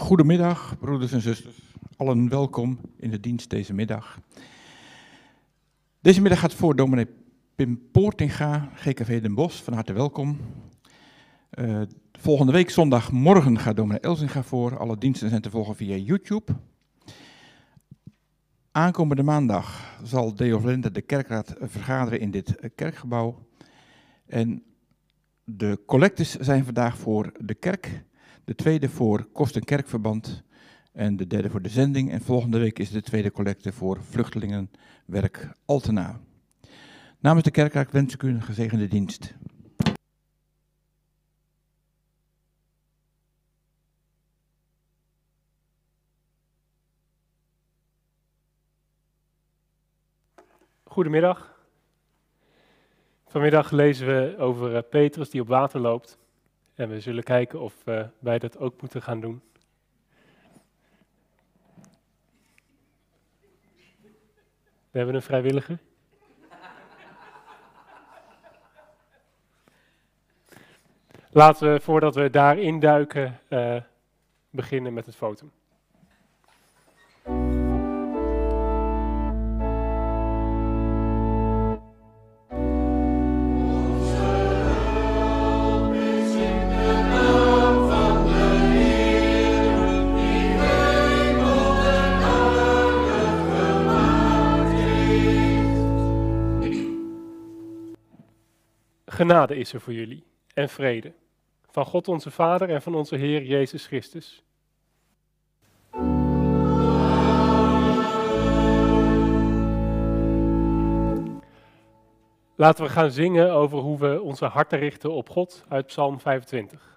Goedemiddag, broeders en zusters. Allen welkom in de dienst deze middag. Deze middag gaat voor dominee Pim Poortinga, GKV Den Bosch. Van harte welkom. Uh, volgende week zondagmorgen gaat dominee Elzinga voor. Alle diensten zijn te volgen via YouTube. Aankomende maandag zal Deo Vlende de kerkraad vergaderen in dit kerkgebouw. En de collectes zijn vandaag voor de kerk de tweede voor Kost- en Kerkverband en de derde voor de zending. En volgende week is de tweede collecte voor Vluchtelingenwerk Altena. Namens de kerkraad wens ik u een gezegende dienst. Goedemiddag. Vanmiddag lezen we over eh, Petrus die op water loopt. En we zullen kijken of uh, wij dat ook moeten gaan doen. We hebben een vrijwilliger. Laten we, voordat we daarin duiken, uh, beginnen met het fotum. Genade is er voor jullie en vrede. Van God onze Vader en van onze Heer Jezus Christus. Laten we gaan zingen over hoe we onze harten richten op God uit Psalm 25.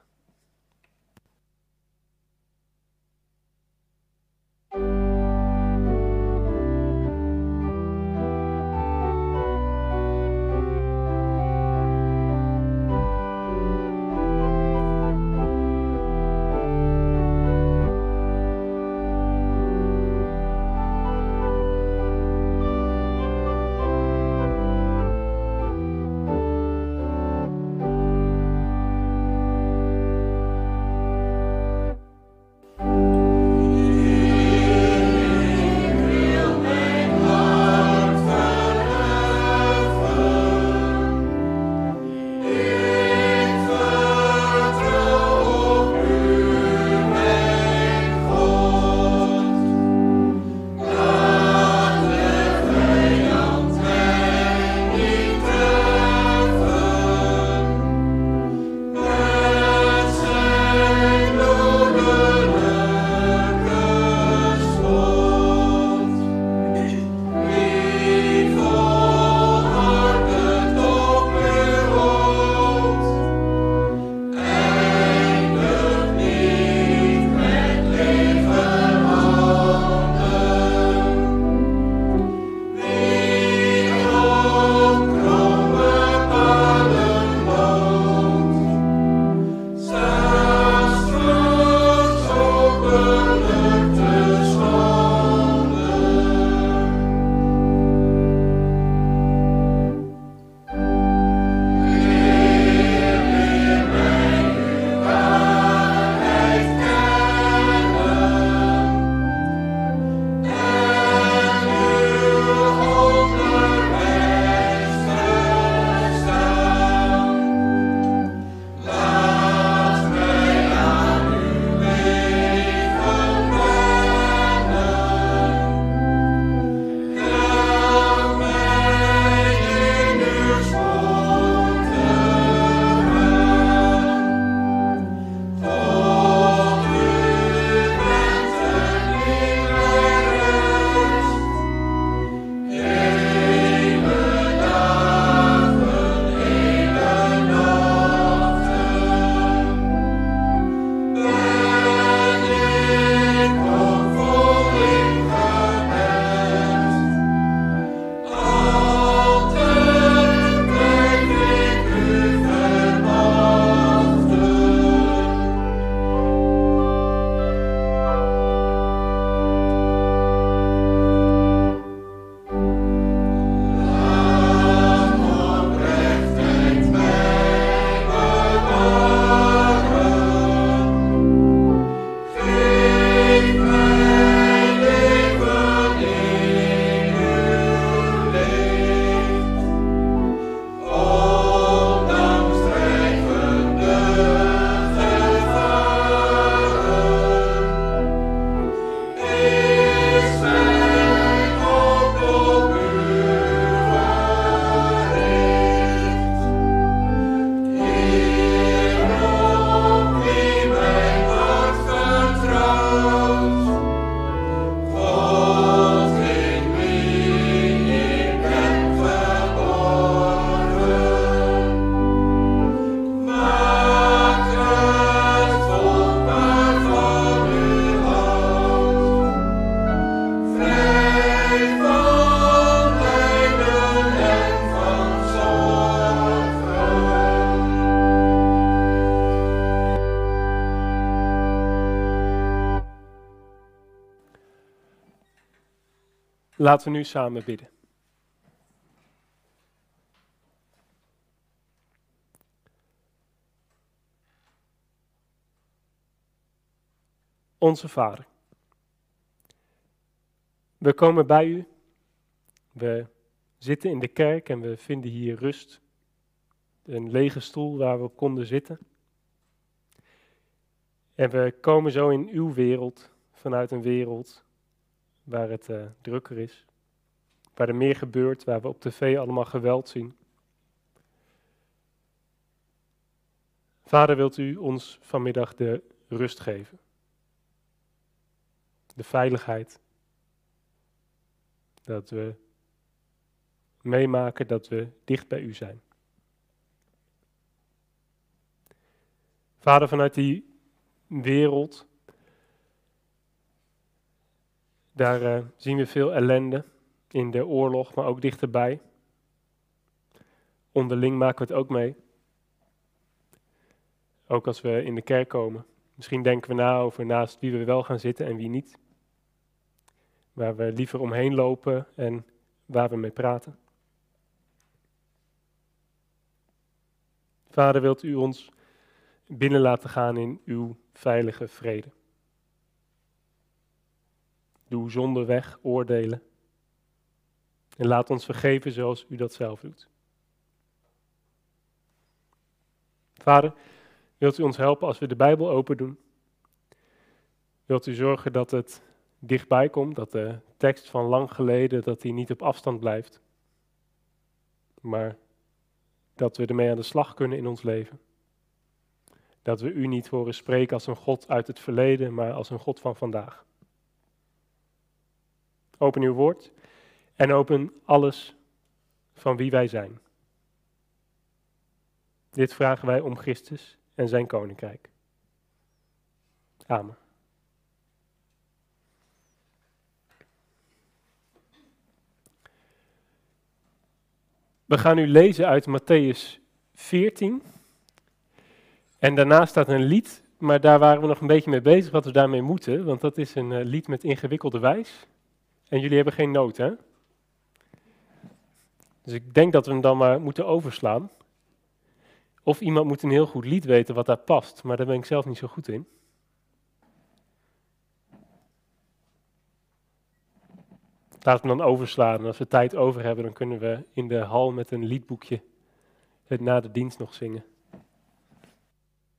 Laten we nu samen bidden. Onze Vader. We komen bij u. We zitten in de kerk en we vinden hier rust. Een lege stoel waar we op konden zitten. En we komen zo in uw wereld, vanuit een wereld waar het uh, drukker is. Waar er meer gebeurt, waar we op tv allemaal geweld zien. Vader, wilt u ons vanmiddag de rust geven? De veiligheid. Dat we meemaken dat we dicht bij u zijn. Vader, vanuit die wereld, daar uh, zien we veel ellende in de oorlog, maar ook dichterbij. Onderling maken we het ook mee. Ook als we in de kerk komen. Misschien denken we na over naast wie we wel gaan zitten en wie niet. Waar we liever omheen lopen en waar we mee praten. Vader, wilt u ons binnen laten gaan in uw veilige vrede? Doe zonder weg oordelen. En laat ons vergeven zoals u dat zelf doet. Vader, wilt u ons helpen als we de Bijbel open doen? Wilt u zorgen dat het dichtbij komt, dat de tekst van lang geleden, dat die niet op afstand blijft, maar dat we ermee aan de slag kunnen in ons leven. Dat we u niet horen spreken als een God uit het verleden, maar als een God van vandaag. Open uw woord en open alles van wie wij zijn. Dit vragen wij om Christus en zijn koninkrijk. Amen. We gaan nu lezen uit Matthäus 14. En daarna staat een lied, maar daar waren we nog een beetje mee bezig wat we daarmee moeten. Want dat is een eh, lied met ingewikkelde wijs. En jullie hebben geen noot, hè? Dus ik denk dat we hem dan maar moeten overslaan. Of iemand moet een heel goed lied weten wat daar past, maar daar ben ik zelf niet zo goed in. Laat hem dan overslaan. En als we tijd over hebben, dan kunnen we in de hal met een liedboekje het na de dienst nog zingen.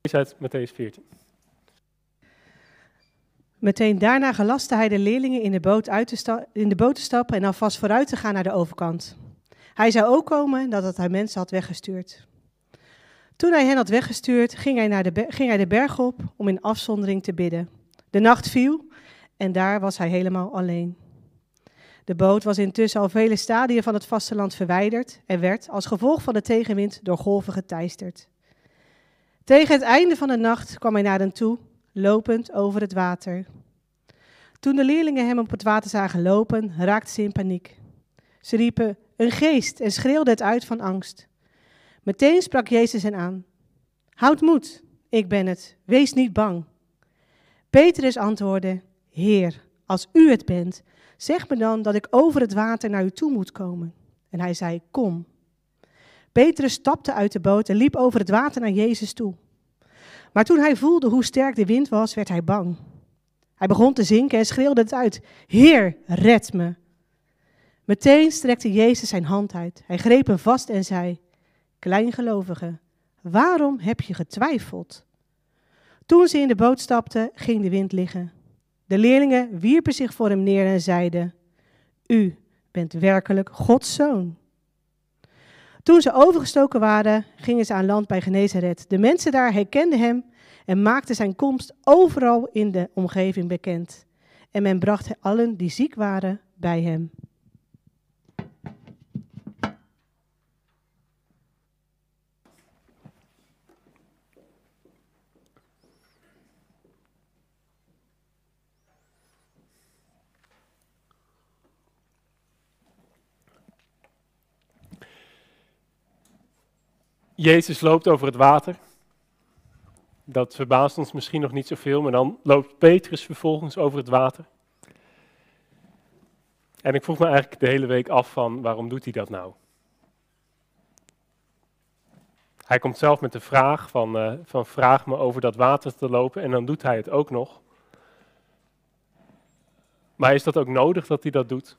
Is uit Matthäus 14. Meteen daarna gelastte hij de leerlingen in de, boot uit te in de boot te stappen en alvast vooruit te gaan naar de overkant. Hij zou ook komen nadat hij mensen had weggestuurd. Toen hij hen had weggestuurd, ging hij, naar de, ging hij de berg op om in afzondering te bidden. De nacht viel en daar was hij helemaal alleen. De boot was intussen al vele stadien van het vasteland verwijderd en werd, als gevolg van de tegenwind, door golven geteisterd. Tegen het einde van de nacht kwam hij naar hen toe, lopend over het water. Toen de leerlingen hem op het water zagen lopen, raakten ze in paniek. Ze riepen, een geest, en schreeuwden het uit van angst. Meteen sprak Jezus hen aan. Houd moed, ik ben het, wees niet bang. Petrus antwoordde, Heer, als u het bent, Zeg me dan dat ik over het water naar u toe moet komen. En hij zei, kom. Petrus stapte uit de boot en liep over het water naar Jezus toe. Maar toen hij voelde hoe sterk de wind was, werd hij bang. Hij begon te zinken en schreeuwde het uit: Heer, red me. Meteen strekte Jezus zijn hand uit. Hij greep hem vast en zei: Kleingelovige, waarom heb je getwijfeld? Toen ze in de boot stapten, ging de wind liggen. De leerlingen wierpen zich voor hem neer en zeiden: U bent werkelijk Gods zoon. Toen ze overgestoken waren, gingen ze aan land bij Genezaret. De mensen daar herkenden hem en maakten zijn komst overal in de omgeving bekend. En men bracht allen die ziek waren bij hem. Jezus loopt over het water. Dat verbaast ons misschien nog niet zoveel, maar dan loopt Petrus vervolgens over het water. En ik vroeg me eigenlijk de hele week af van waarom doet hij dat nou? Hij komt zelf met de vraag van, uh, van vraag me over dat water te lopen en dan doet hij het ook nog. Maar is dat ook nodig dat hij dat doet?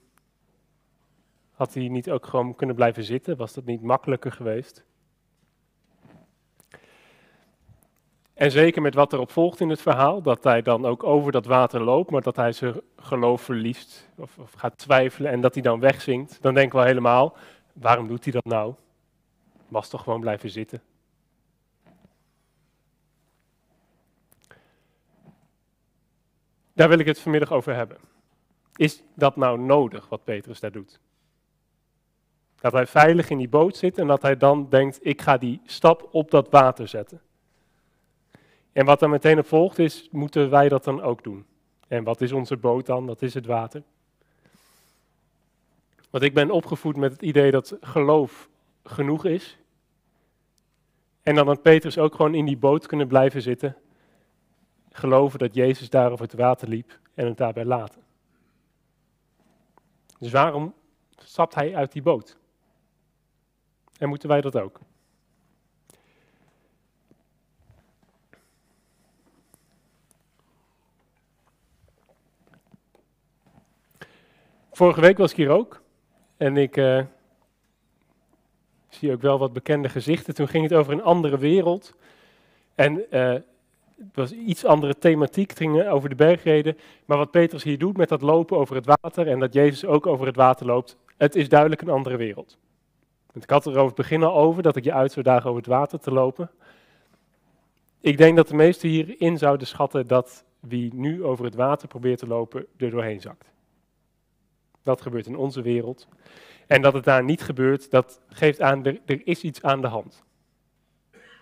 Had hij niet ook gewoon kunnen blijven zitten? Was dat niet makkelijker geweest? En zeker met wat erop volgt in het verhaal, dat hij dan ook over dat water loopt, maar dat hij zijn geloof verliest of, of gaat twijfelen en dat hij dan wegzinkt, dan denken we helemaal, waarom doet hij dat nou? Was toch gewoon blijven zitten. Daar wil ik het vanmiddag over hebben. Is dat nou nodig wat Petrus daar doet? Dat hij veilig in die boot zit en dat hij dan denkt, ik ga die stap op dat water zetten. En wat er meteen op volgt is, moeten wij dat dan ook doen? En wat is onze boot dan? Wat is het water? Want ik ben opgevoed met het idee dat geloof genoeg is. En dan had Petrus ook gewoon in die boot kunnen blijven zitten. Geloven dat Jezus daar over het water liep en het daarbij laten. Dus waarom stapt hij uit die boot? En moeten wij dat ook? Vorige week was ik hier ook. En ik uh, zie ook wel wat bekende gezichten. Toen ging het over een andere wereld. En uh, het was iets andere thematiek. Het ging over de bergreden. Maar wat Petrus hier doet met dat lopen over het water. En dat Jezus ook over het water loopt. Het is duidelijk een andere wereld. Ik had er over het begin al over dat ik je uit zou dagen over het water te lopen. Ik denk dat de meesten hierin zouden schatten dat wie nu over het water probeert te lopen er doorheen zakt. Dat gebeurt in onze wereld. En dat het daar niet gebeurt, dat geeft aan, er, er is iets aan de hand.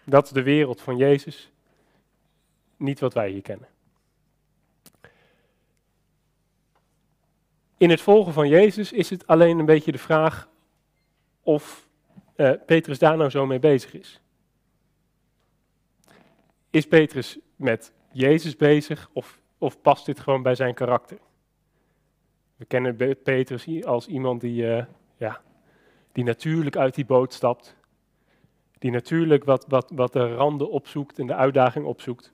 Dat is de wereld van Jezus, niet wat wij hier kennen. In het volgen van Jezus is het alleen een beetje de vraag of uh, Petrus daar nou zo mee bezig is. Is Petrus met Jezus bezig of, of past dit gewoon bij zijn karakter? We kennen Petrus als iemand die, uh, ja, die natuurlijk uit die boot stapt. Die natuurlijk wat, wat, wat de randen opzoekt en de uitdaging opzoekt.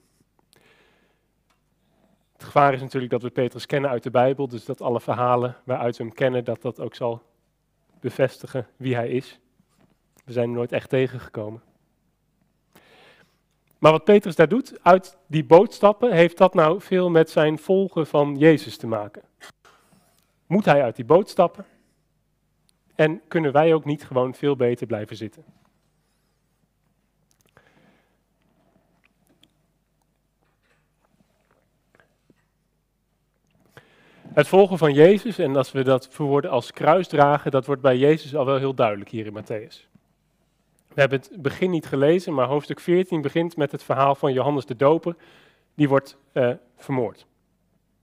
Het gevaar is natuurlijk dat we Petrus kennen uit de Bijbel, dus dat alle verhalen waaruit we hem kennen, dat dat ook zal bevestigen wie hij is. We zijn hem nooit echt tegengekomen. Maar wat Petrus daar doet, uit die boot stappen, heeft dat nou veel met zijn volgen van Jezus te maken? Moet hij uit die boot stappen? En kunnen wij ook niet gewoon veel beter blijven zitten? Het volgen van Jezus, en als we dat verwoorden als kruis dragen, dat wordt bij Jezus al wel heel duidelijk hier in Matthäus. We hebben het begin niet gelezen, maar hoofdstuk 14 begint met het verhaal van Johannes de Doper. Die wordt uh, vermoord.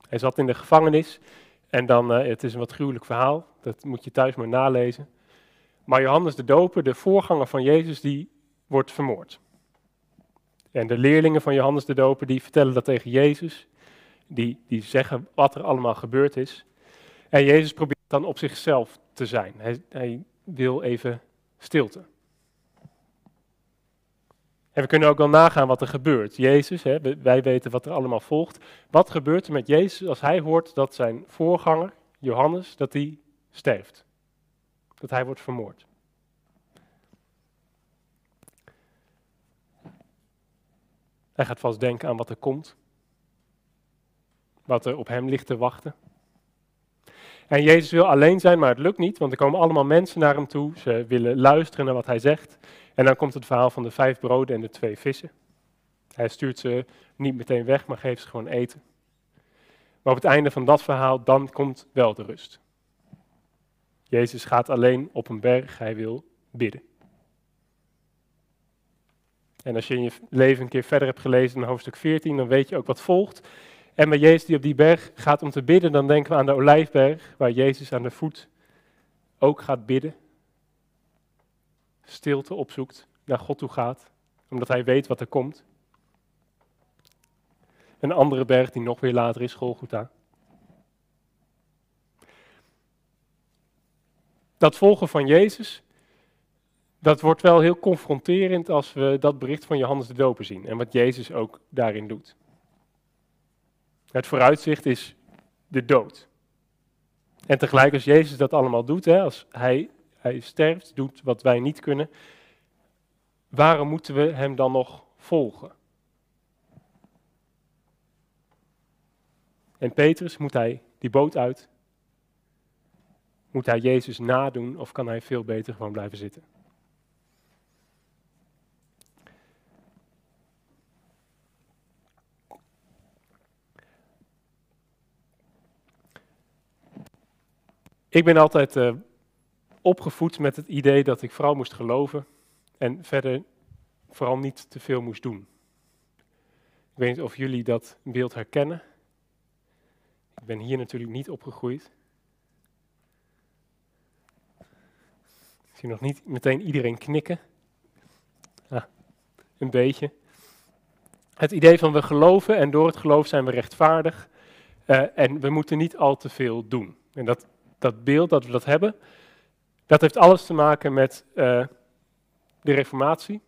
Hij zat in de gevangenis en dan, uh, het is een wat gruwelijk verhaal, dat moet je thuis maar nalezen. Maar Johannes de Doper, de voorganger van Jezus, die wordt vermoord. En de leerlingen van Johannes de Doper, die vertellen dat tegen Jezus die, die zeggen wat er allemaal gebeurd is. En Jezus probeert dan op zichzelf te zijn. Hij, hij wil even stilte. En we kunnen ook wel nagaan wat er gebeurt. Jezus, hè, wij weten wat er allemaal volgt. Wat gebeurt er met Jezus als hij hoort dat zijn voorganger, Johannes, dat hij sterft? Dat hij wordt vermoord. Hij gaat vast denken aan wat er komt wat er op hem ligt te wachten. En Jezus wil alleen zijn, maar het lukt niet, want er komen allemaal mensen naar hem toe. Ze willen luisteren naar wat hij zegt. En dan komt het verhaal van de vijf broden en de twee vissen. Hij stuurt ze niet meteen weg, maar geeft ze gewoon eten. Maar op het einde van dat verhaal, dan komt wel de rust. Jezus gaat alleen op een berg, hij wil bidden. En als je in je leven een keer verder hebt gelezen in hoofdstuk 14, dan weet je ook wat volgt. En bij Jezus die op die berg gaat om te bidden, dan denken we aan de Olijfberg, waar Jezus aan de voet ook gaat bidden. Stilte opzoekt, naar God toe gaat, omdat hij weet wat er komt. Een andere berg die nog weer later is, Golgotha. dat volgen van Jezus, dat wordt wel heel confronterend als we dat bericht van Johannes de Doper zien en wat Jezus ook daarin doet. Het vooruitzicht is de dood. En tegelijk als Jezus dat allemaal doet, hè, als hij, hij sterft, doet wat wij niet kunnen, waarom moeten we hem dan nog volgen? En Petrus, moet hij die boot uit? Moet hij Jezus nadoen of kan hij veel beter gewoon blijven zitten? Ik ben altijd uh, opgevoed met het idee dat ik vooral moest geloven en verder vooral niet te veel moest doen. Ik weet niet of jullie dat beeld herkennen. Ik ben hier natuurlijk niet opgegroeid. Ik zie nog niet meteen iedereen knikken. Ah, een beetje. Het idee van we geloven en door het geloof zijn we rechtvaardig. Uh, en we moeten niet al te veel doen. En dat dat beeld dat we dat hebben, dat heeft alles te maken met uh, de Reformatie.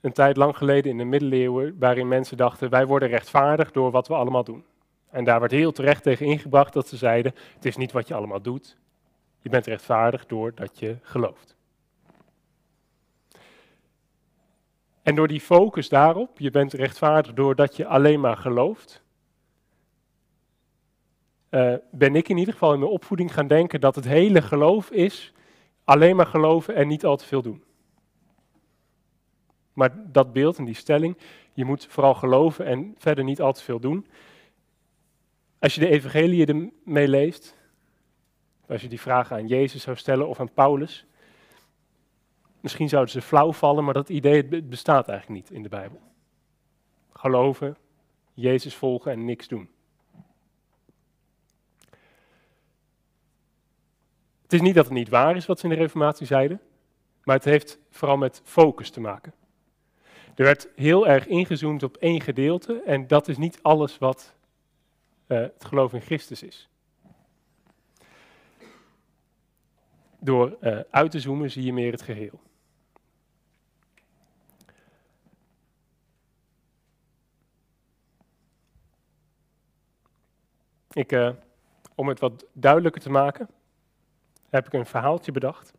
Een tijd lang geleden in de middeleeuwen, waarin mensen dachten: wij worden rechtvaardig door wat we allemaal doen. En daar werd heel terecht tegen ingebracht dat ze zeiden: het is niet wat je allemaal doet, je bent rechtvaardig doordat je gelooft. En door die focus daarop, je bent rechtvaardig doordat je alleen maar gelooft, uh, ben ik in ieder geval in mijn opvoeding gaan denken dat het hele geloof is alleen maar geloven en niet al te veel doen. Maar dat beeld en die stelling, je moet vooral geloven en verder niet al te veel doen. Als je de evangelie ermee leest, als je die vragen aan Jezus zou stellen of aan Paulus, misschien zouden ze flauw vallen, maar dat idee bestaat eigenlijk niet in de Bijbel. Geloven, Jezus volgen en niks doen. Het is niet dat het niet waar is wat ze in de Reformatie zeiden, maar het heeft vooral met focus te maken. Er werd heel erg ingezoomd op één gedeelte en dat is niet alles wat uh, het geloof in Christus is. Door uh, uit te zoomen zie je meer het geheel. Ik, uh, om het wat duidelijker te maken, heb ik een verhaaltje bedacht.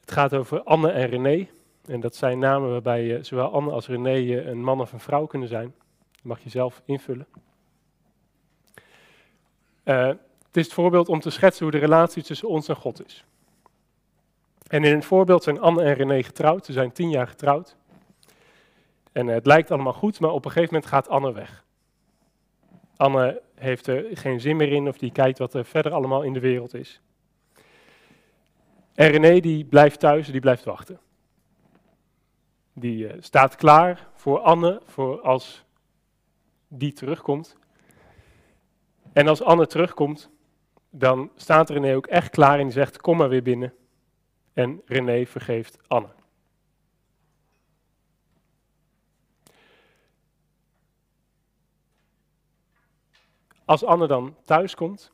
Het gaat over Anne en René. En dat zijn namen waarbij zowel Anne als René een man of een vrouw kunnen zijn. Mag je zelf invullen. Uh, het is het voorbeeld om te schetsen hoe de relatie tussen ons en God is. En in het voorbeeld zijn Anne en René getrouwd. Ze zijn tien jaar getrouwd. En het lijkt allemaal goed, maar op een gegeven moment gaat Anne weg. Anne heeft er geen zin meer in of die kijkt wat er verder allemaal in de wereld is. En René die blijft thuis, die blijft wachten. Die uh, staat klaar voor Anne, voor als die terugkomt. En als Anne terugkomt, dan staat René ook echt klaar en die zegt, kom maar weer binnen. En René vergeeft Anne. Als Anne dan thuis komt,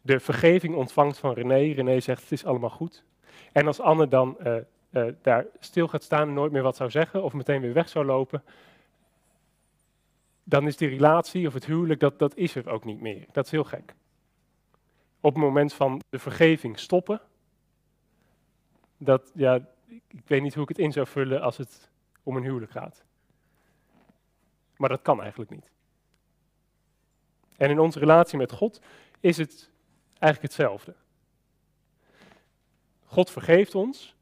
de vergeving ontvangt van René, René zegt het is allemaal goed. En als Anne dan uh, uh, daar stil gaat staan nooit meer wat zou zeggen of meteen weer weg zou lopen, dan is die relatie of het huwelijk, dat, dat is er ook niet meer. Dat is heel gek. Op het moment van de vergeving stoppen, dat, ja, ik weet niet hoe ik het in zou vullen als het om een huwelijk gaat. Maar dat kan eigenlijk niet. En in onze relatie met God is het eigenlijk hetzelfde. God vergeeft ons,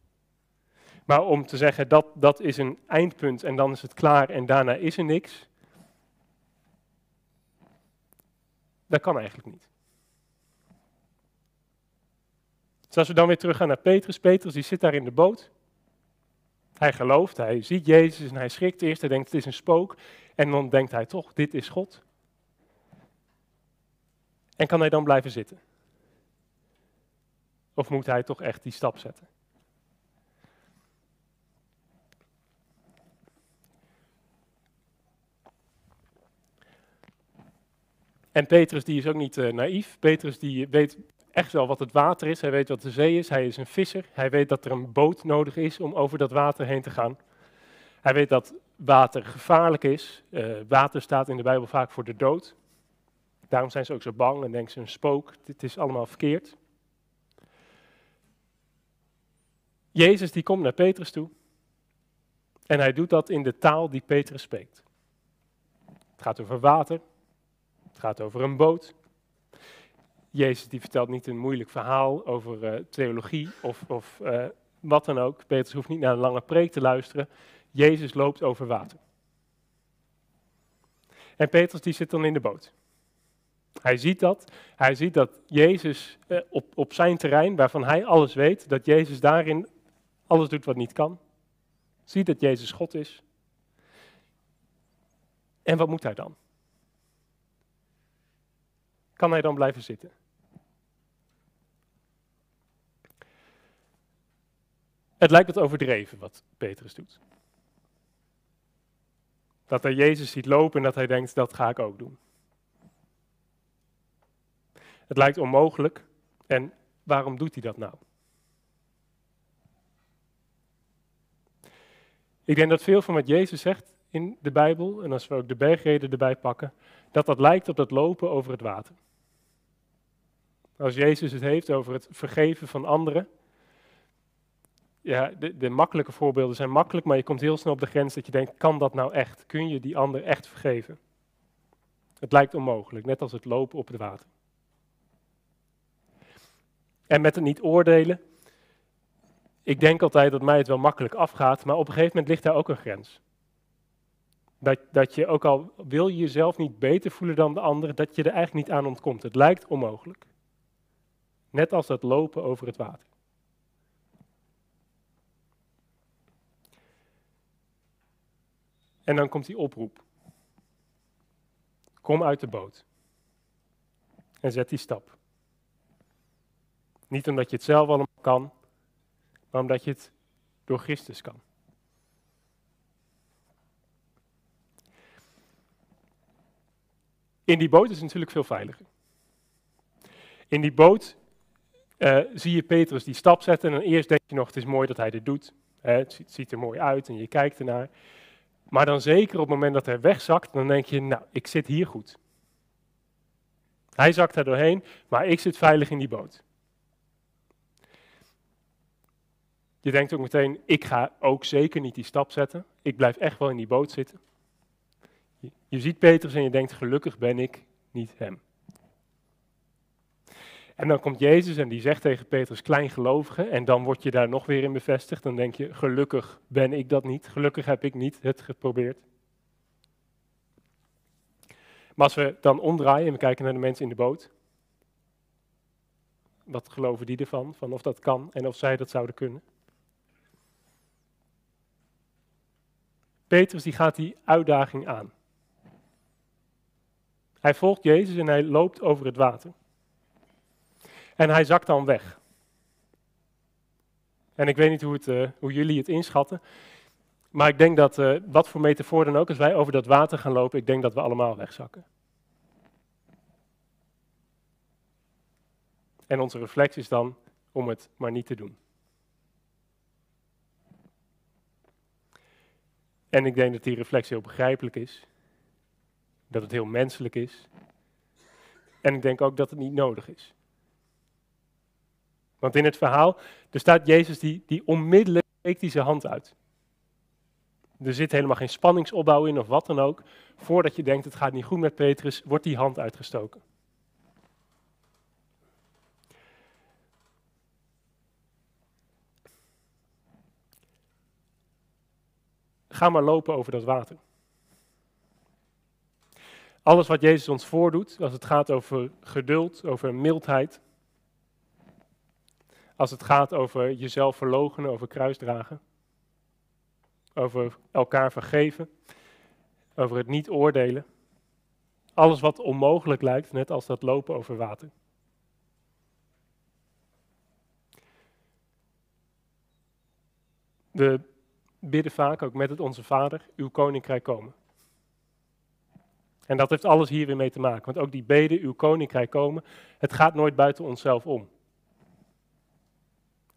maar om te zeggen dat dat is een eindpunt en dan is het klaar en daarna is er niks, dat kan eigenlijk niet. Dus we dan weer teruggaan naar Petrus, Petrus die zit daar in de boot. Hij gelooft, hij ziet Jezus en hij schrikt eerst, hij denkt het is een spook. En dan denkt hij toch, dit is God. En kan hij dan blijven zitten? Of moet hij toch echt die stap zetten? En Petrus die is ook niet uh, naïef. Petrus die weet echt wel wat het water is. Hij weet wat de zee is. Hij is een visser. Hij weet dat er een boot nodig is om over dat water heen te gaan. Hij weet dat water gevaarlijk is. Uh, water staat in de Bijbel vaak voor de dood. Daarom zijn ze ook zo bang en denken ze een spook. Dit is allemaal verkeerd. Jezus die komt naar Petrus toe. En hij doet dat in de taal die Petrus spreekt. Het gaat over water. Het gaat over een boot. Jezus die vertelt niet een moeilijk verhaal over uh, theologie of, of uh, wat dan ook. Petrus hoeft niet naar een lange preek te luisteren. Jezus loopt over water. En Petrus die zit dan in de boot. Hij ziet dat. Hij ziet dat Jezus eh, op, op zijn terrein, waarvan hij alles weet, dat Jezus daarin alles doet wat niet kan. Ziet dat Jezus God is. En wat moet hij dan? Kan hij dan blijven zitten? Het lijkt wat overdreven wat Petrus doet. Dat hij Jezus ziet lopen en dat hij denkt, dat ga ik ook doen. Het lijkt onmogelijk. En waarom doet hij dat nou? Ik denk dat veel van wat Jezus zegt in de Bijbel, en als we ook de bergreden erbij pakken, dat dat lijkt op dat lopen over het water. Als Jezus het heeft over het vergeven van anderen. Ja, de, de makkelijke voorbeelden zijn makkelijk, maar je komt heel snel op de grens dat je denkt, kan dat nou echt? Kun je die ander echt vergeven? Het lijkt onmogelijk, net als het lopen op het water. En met het niet oordelen. Ik denk altijd dat mij het wel makkelijk afgaat, maar op een gegeven moment ligt daar ook een grens. Dat, dat je ook al wil je jezelf niet beter voelen dan de ander, dat je er eigenlijk niet aan ontkomt. Het lijkt onmogelijk. Net als het lopen over het water. En dan komt die oproep. Kom uit de boot. En zet die stap. Niet omdat je het zelf allemaal kan, maar omdat je het door Christus kan. In die boot is het natuurlijk veel veiliger. In die boot uh, zie je Petrus die stap zetten en eerst denk je nog, het is mooi dat hij dit doet. het ziet er mooi uit en je kijkt ernaar. Maar dan zeker op het moment dat hij wegzakt, dan denk je, nou, ik zit hier goed. Hij zakt er doorheen, maar ik zit veilig in die boot. Je denkt ook meteen, ik ga ook zeker niet die stap zetten. Ik blijf echt wel in die boot zitten. Je, ziet Petrus en je denkt, gelukkig ben ik niet hem. En dan komt Jezus en die zegt tegen Petrus, kleingelovige, en dan word je daar nog weer in bevestigd. Dan denk je, gelukkig ben ik dat niet, gelukkig heb ik niet het geprobeerd. Maar als we dan omdraaien en we kijken naar de mensen in de boot, wat geloven die ervan, van of dat kan en of zij dat zouden kunnen? Petrus die gaat die uitdaging aan. Hij volgt Jezus en hij loopt over het water. En hij zakt dan weg. En ik weet niet hoe, het, uh, hoe jullie het inschatten. Maar ik denk dat, uh, wat voor metafoor dan ook, als wij over dat water gaan lopen, ik denk dat we allemaal wegzakken. En onze reflex is dan om het maar niet te doen. En ik denk dat die reflex heel begrijpelijk is. Dat het heel menselijk is. En ik denk ook dat het niet nodig is. Want in het verhaal, er staat Jezus die, die onmiddellijk steekt hij zijn hand uit. Er zit helemaal geen spanningsopbouw in of wat dan ook. Voordat je denkt het gaat niet goed met Petrus, wordt die hand uitgestoken. Ga maar lopen over dat water. Alles wat Jezus ons voordoet, als het gaat over geduld, over mildheid, als het gaat over jezelf verloochenen, over kruisdragen, over elkaar vergeven, over het niet oordelen. Alles wat onmogelijk lijkt, net als dat lopen over water. We bidden vaak ook met het Onze Vader, uw koninkrijk komen. En dat heeft alles hier weer mee te maken. Want ook die beden, uw koninkrijk komen, het gaat nooit buiten onszelf om.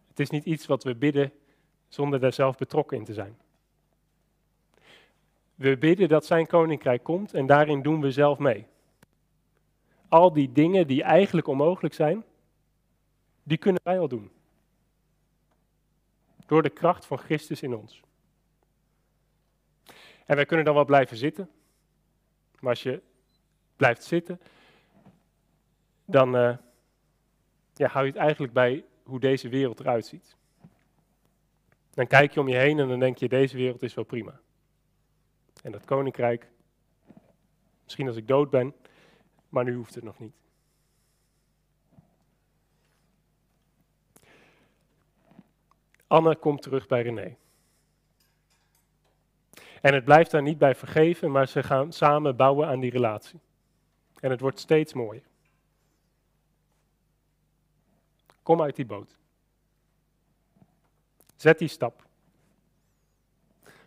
Het is niet iets wat we bidden zonder daar zelf betrokken in te zijn. We bidden dat zijn koninkrijk komt en daarin doen we zelf mee. Al die dingen die eigenlijk onmogelijk zijn, die kunnen wij al doen. Door de kracht van Christus in ons. En wij kunnen dan wel blijven zitten. Maar als je blijft zitten, dan uh, ja, hou je het eigenlijk bij hoe deze wereld eruit ziet. Dan kijk je om je heen en dan denk je, deze wereld is wel prima. En dat koninkrijk, misschien als ik dood ben, maar nu hoeft het nog niet. Anne komt terug bij René. En het blijft daar niet bij vergeven, maar ze gaan samen bouwen aan die relatie. En het wordt steeds mooier. Kom uit die boot. Zet die stap.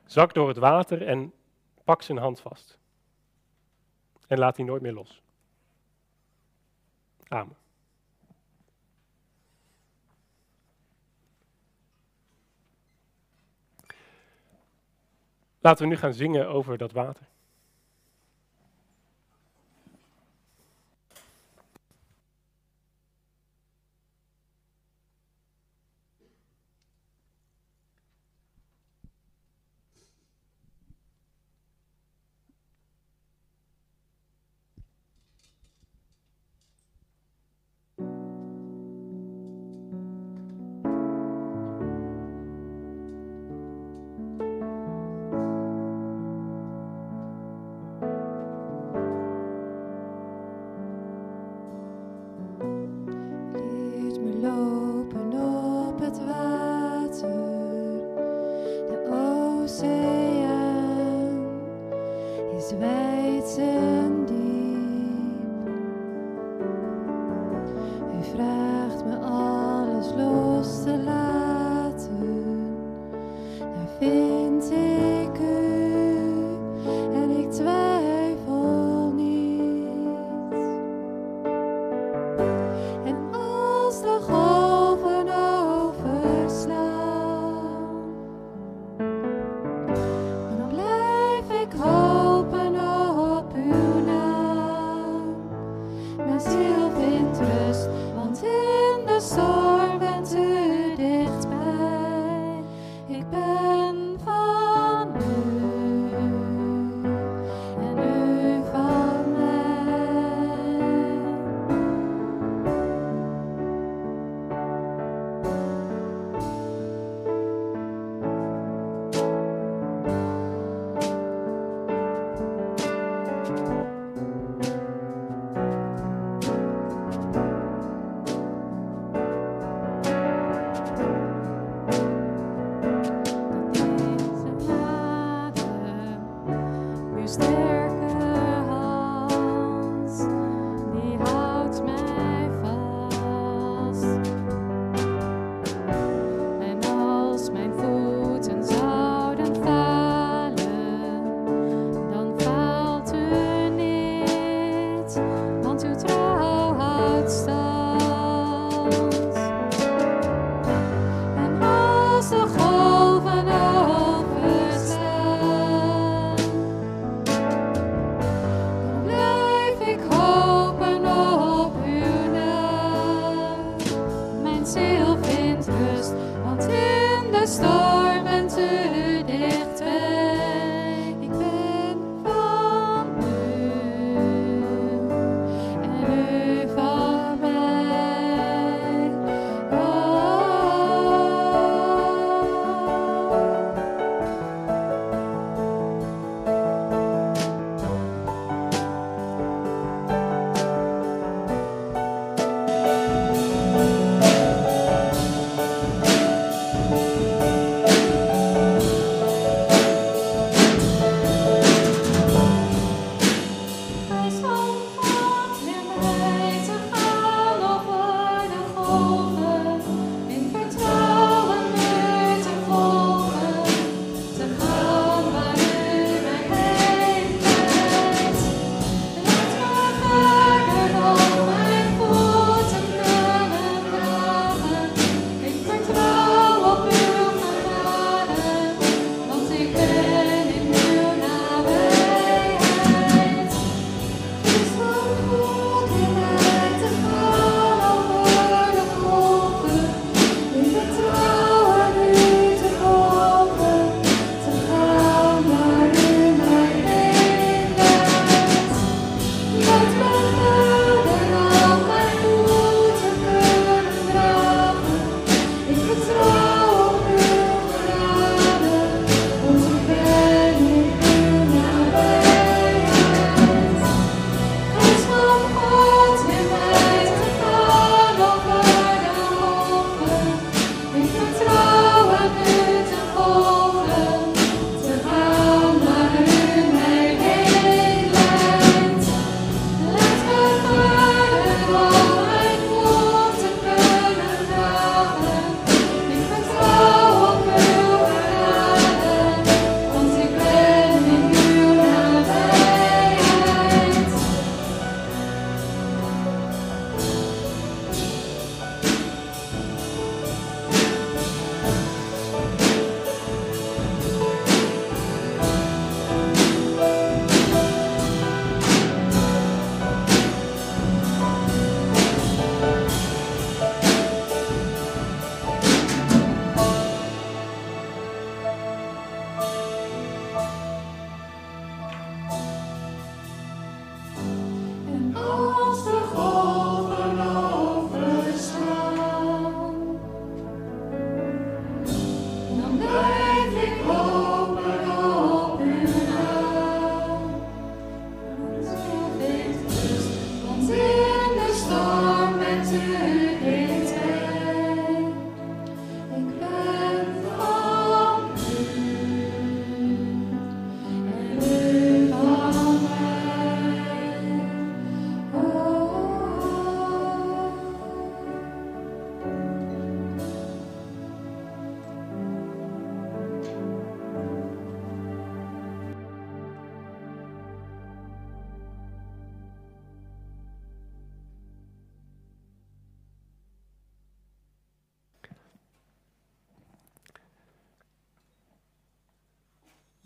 Zak door het water en pak zijn hand vast. En laat die nooit meer los. Amen. Laten we nu gaan zingen over dat water.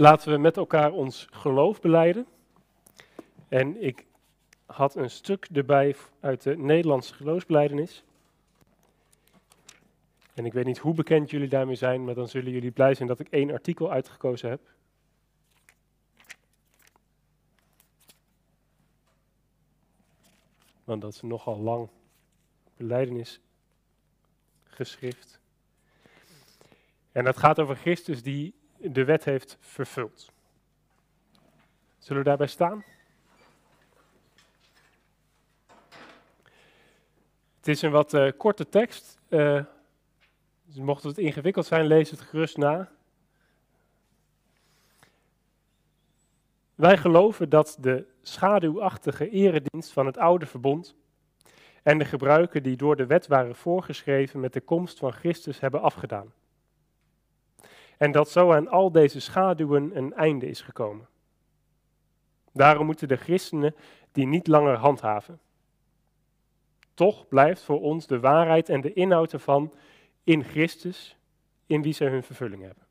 Laten we met elkaar ons geloof beleiden. En ik had een stuk erbij uit de Nederlandse geloofsbeleidenis. En ik weet niet hoe bekend jullie daarmee zijn, maar dan zullen jullie blij zijn dat ik één artikel uitgekozen heb. Want dat is nogal lang beleidenis geschrift. En dat gaat over Christus die de wet heeft vervuld. Zullen we daarbij staan? Het is een wat uh, korte tekst. Uh, dus mocht het ingewikkeld zijn, lees het gerust na. Wij geloven dat de schaduwachtige eredienst van het oude verbond en de gebruiken die door de wet waren voorgeschreven met de komst van Christus hebben afgedaan. En dat zo aan al deze schaduwen een einde is gekomen. Daarom moeten de christenen die niet langer handhaven. Toch blijft voor ons de waarheid en de inhoud ervan in Christus, in wie ze hun vervulling hebben.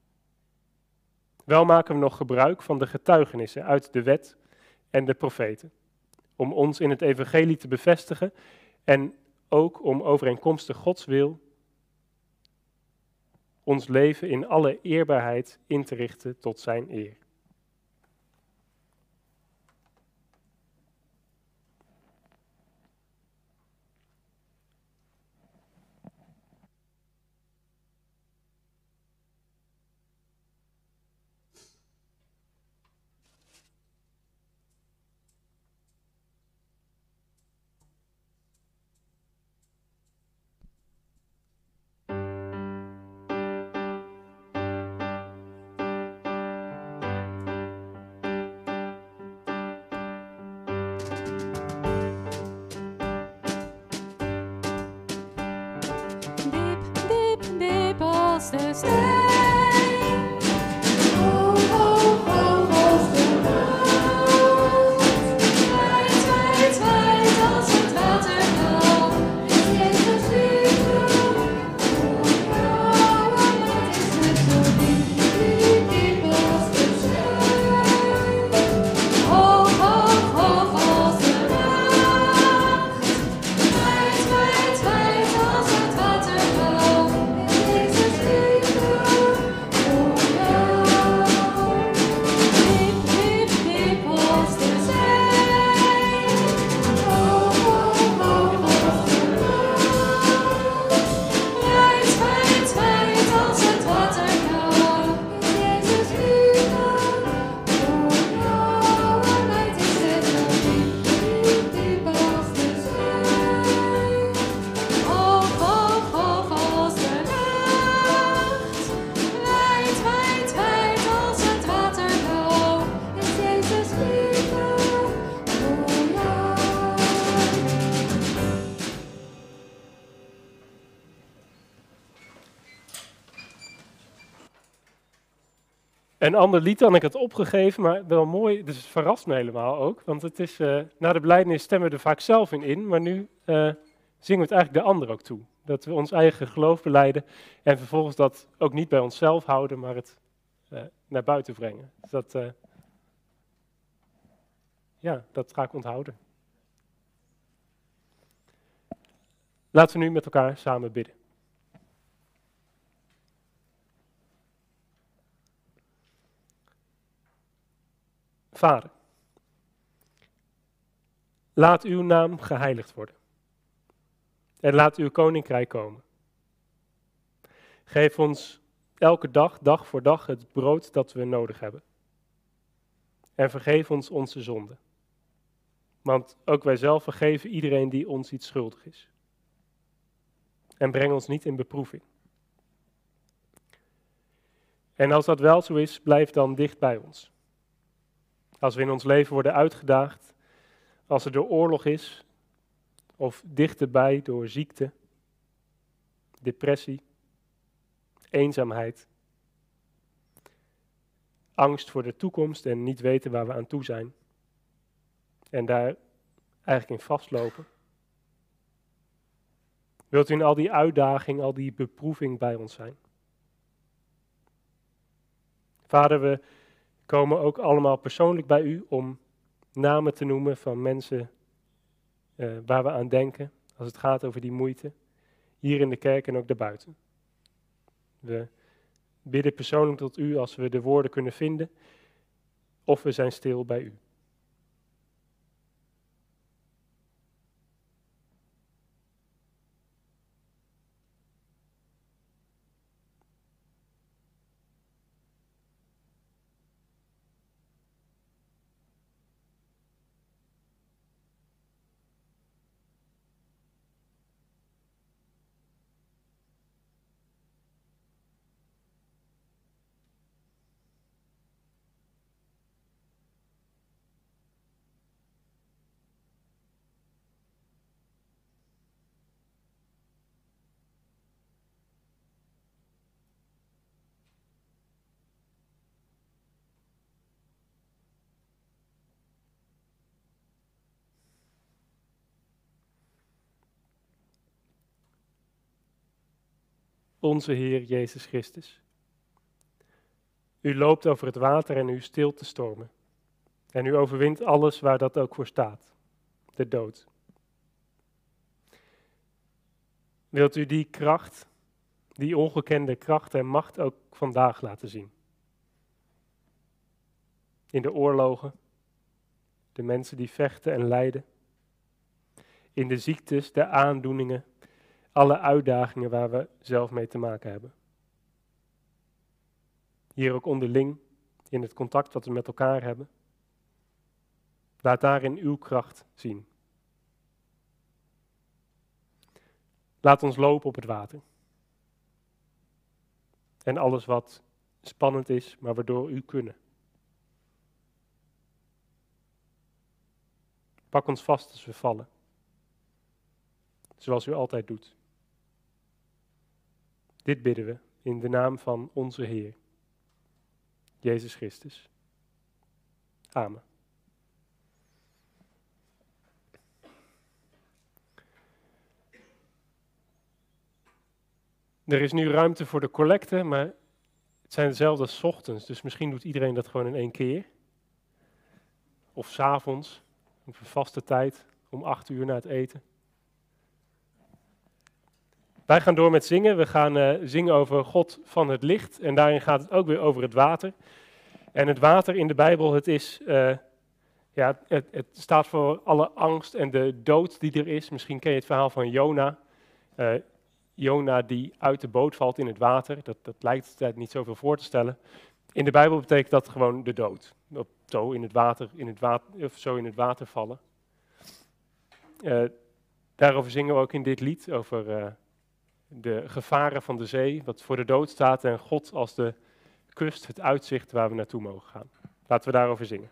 Wel maken we nog gebruik van de getuigenissen uit de wet en de profeten, om ons in het evangelie te bevestigen en ook om overeenkomstig Gods wil ons leven in alle eerbaarheid in te richten tot Zijn eer. Stay. stairs. Een ander lied dan ik het opgegeven, maar wel mooi, dus het verrast me helemaal ook. Want het is, uh, na de belijdenis stemmen we er vaak zelf in in, maar nu uh, zingen we het eigenlijk de ander ook toe. Dat we ons eigen geloof beleiden en vervolgens dat ook niet bij onszelf houden, maar het uh, naar buiten brengen. Dus dat, ja, dat ga ik onthouden. Laten we nu met elkaar samen bidden. Vader, laat uw naam geheiligd worden. En laat uw koninkrijk komen. Geef ons elke dag, dag voor dag, het brood dat we nodig hebben. En vergeef ons onze zonden. Want ook wij zelf vergeven iedereen die ons iets schuldig is. En breng ons niet in beproeving. En als dat wel zo is, blijf dan dicht bij ons. Als we in ons leven worden uitgedaagd, als er door oorlog is, of dichterbij door ziekte, depressie, eenzaamheid, angst voor de toekomst en niet weten waar we aan toe zijn. En daar eigenlijk in vastlopen. Wilt u in al die uitdaging, al die beproeving bij ons zijn? Vader, we komen ook allemaal persoonlijk bij u om namen te noemen van mensen uh, waar we aan denken als het gaat over die moeite, hier in de kerk en ook daarbuiten. We bidden persoonlijk tot u als we de woorden kunnen vinden, of we zijn stil bij u. onze Heer Jezus Christus. U loopt over het water en u stilt de stormen. En u overwint alles waar dat ook voor staat, de dood. Wilt u die kracht, die ongekende kracht en macht ook vandaag laten zien? In de oorlogen, de mensen die vechten en lijden, in de ziektes, de aandoeningen, alle uitdagingen waar we zelf mee te maken hebben. Hier ook onderling, in het contact wat we met elkaar hebben. Laat daarin uw kracht zien. Laat ons lopen op het water. En alles wat spannend is, maar waardoor u kunnen. Pak ons vast als we vallen. Zoals u altijd doet. Dit bidden we in de naam van onze Heer, Jezus Christus. Amen. Er is nu ruimte voor de collecte, maar het zijn dezelfde als ochtends, dus misschien doet iedereen dat gewoon in één keer. Of s'avonds, een vaste tijd, om acht uur na het eten. Wij gaan door met zingen. We gaan uh, zingen over God van het licht. En daarin gaat het ook weer over het water. En het water in de Bijbel, het, is, uh, ja, het, het, staat voor alle angst en de dood die er is. Misschien ken je het verhaal van Jona. Uh, Jona die uit de boot valt in het water. Dat, dat lijkt het niet zoveel voor te stellen. In de Bijbel betekent dat gewoon de dood. Op, zo, in het water, in het water, of zo in het water vallen. daarover zingen we ook in dit lied, over de gevaren van de zee, wat voor de dood staat, en God als de kust, het uitzicht waar we naartoe mogen gaan. Laten we daarover zingen.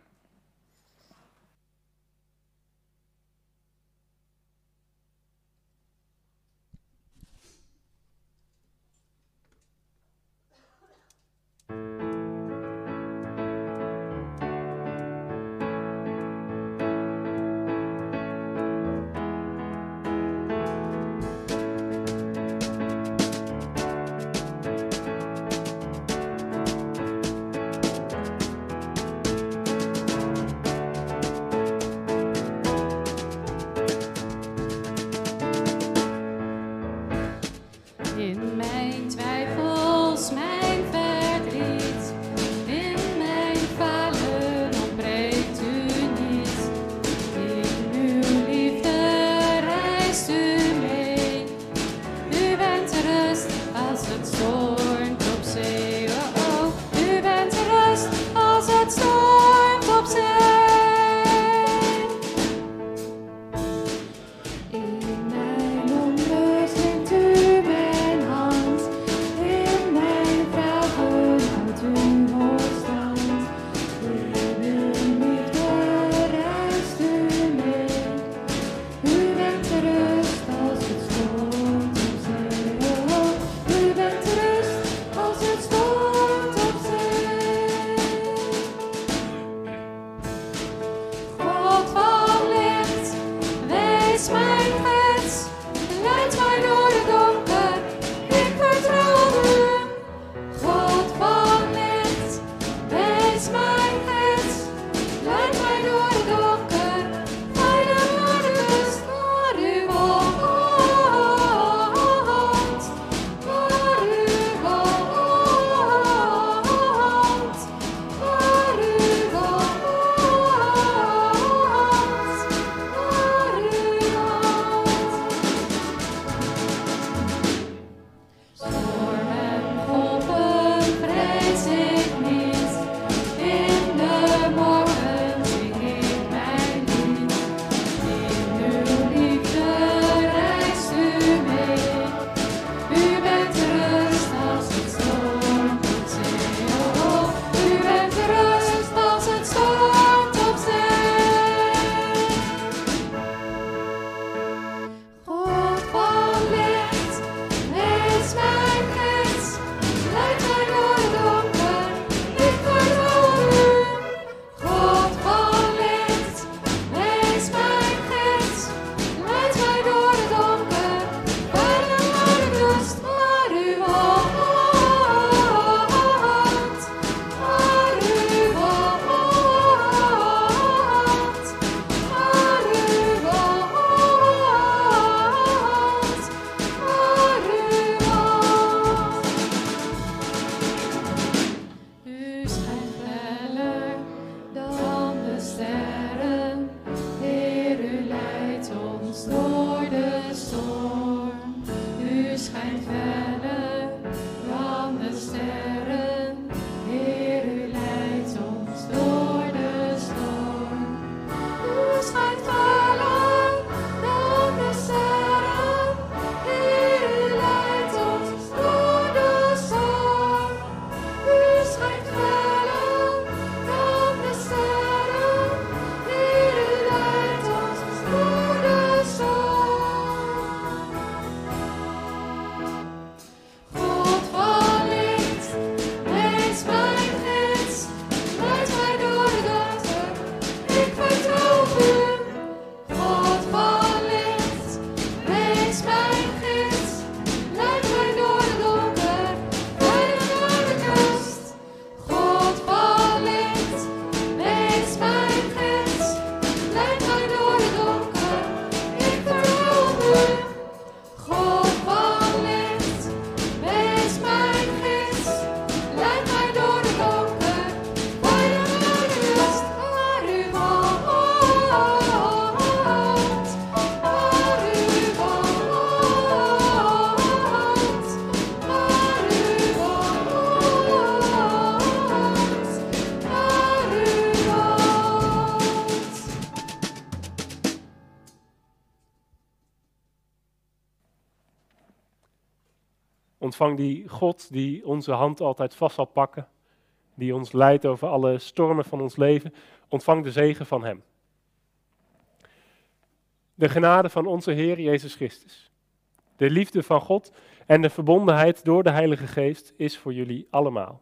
Ontvang die God die onze hand altijd vast zal pakken, die ons leidt over alle stormen van ons leven. Ontvang de zegen van Hem. De genade van onze Heer Jezus Christus, de liefde van God en de verbondenheid door de Heilige Geest is voor jullie allemaal.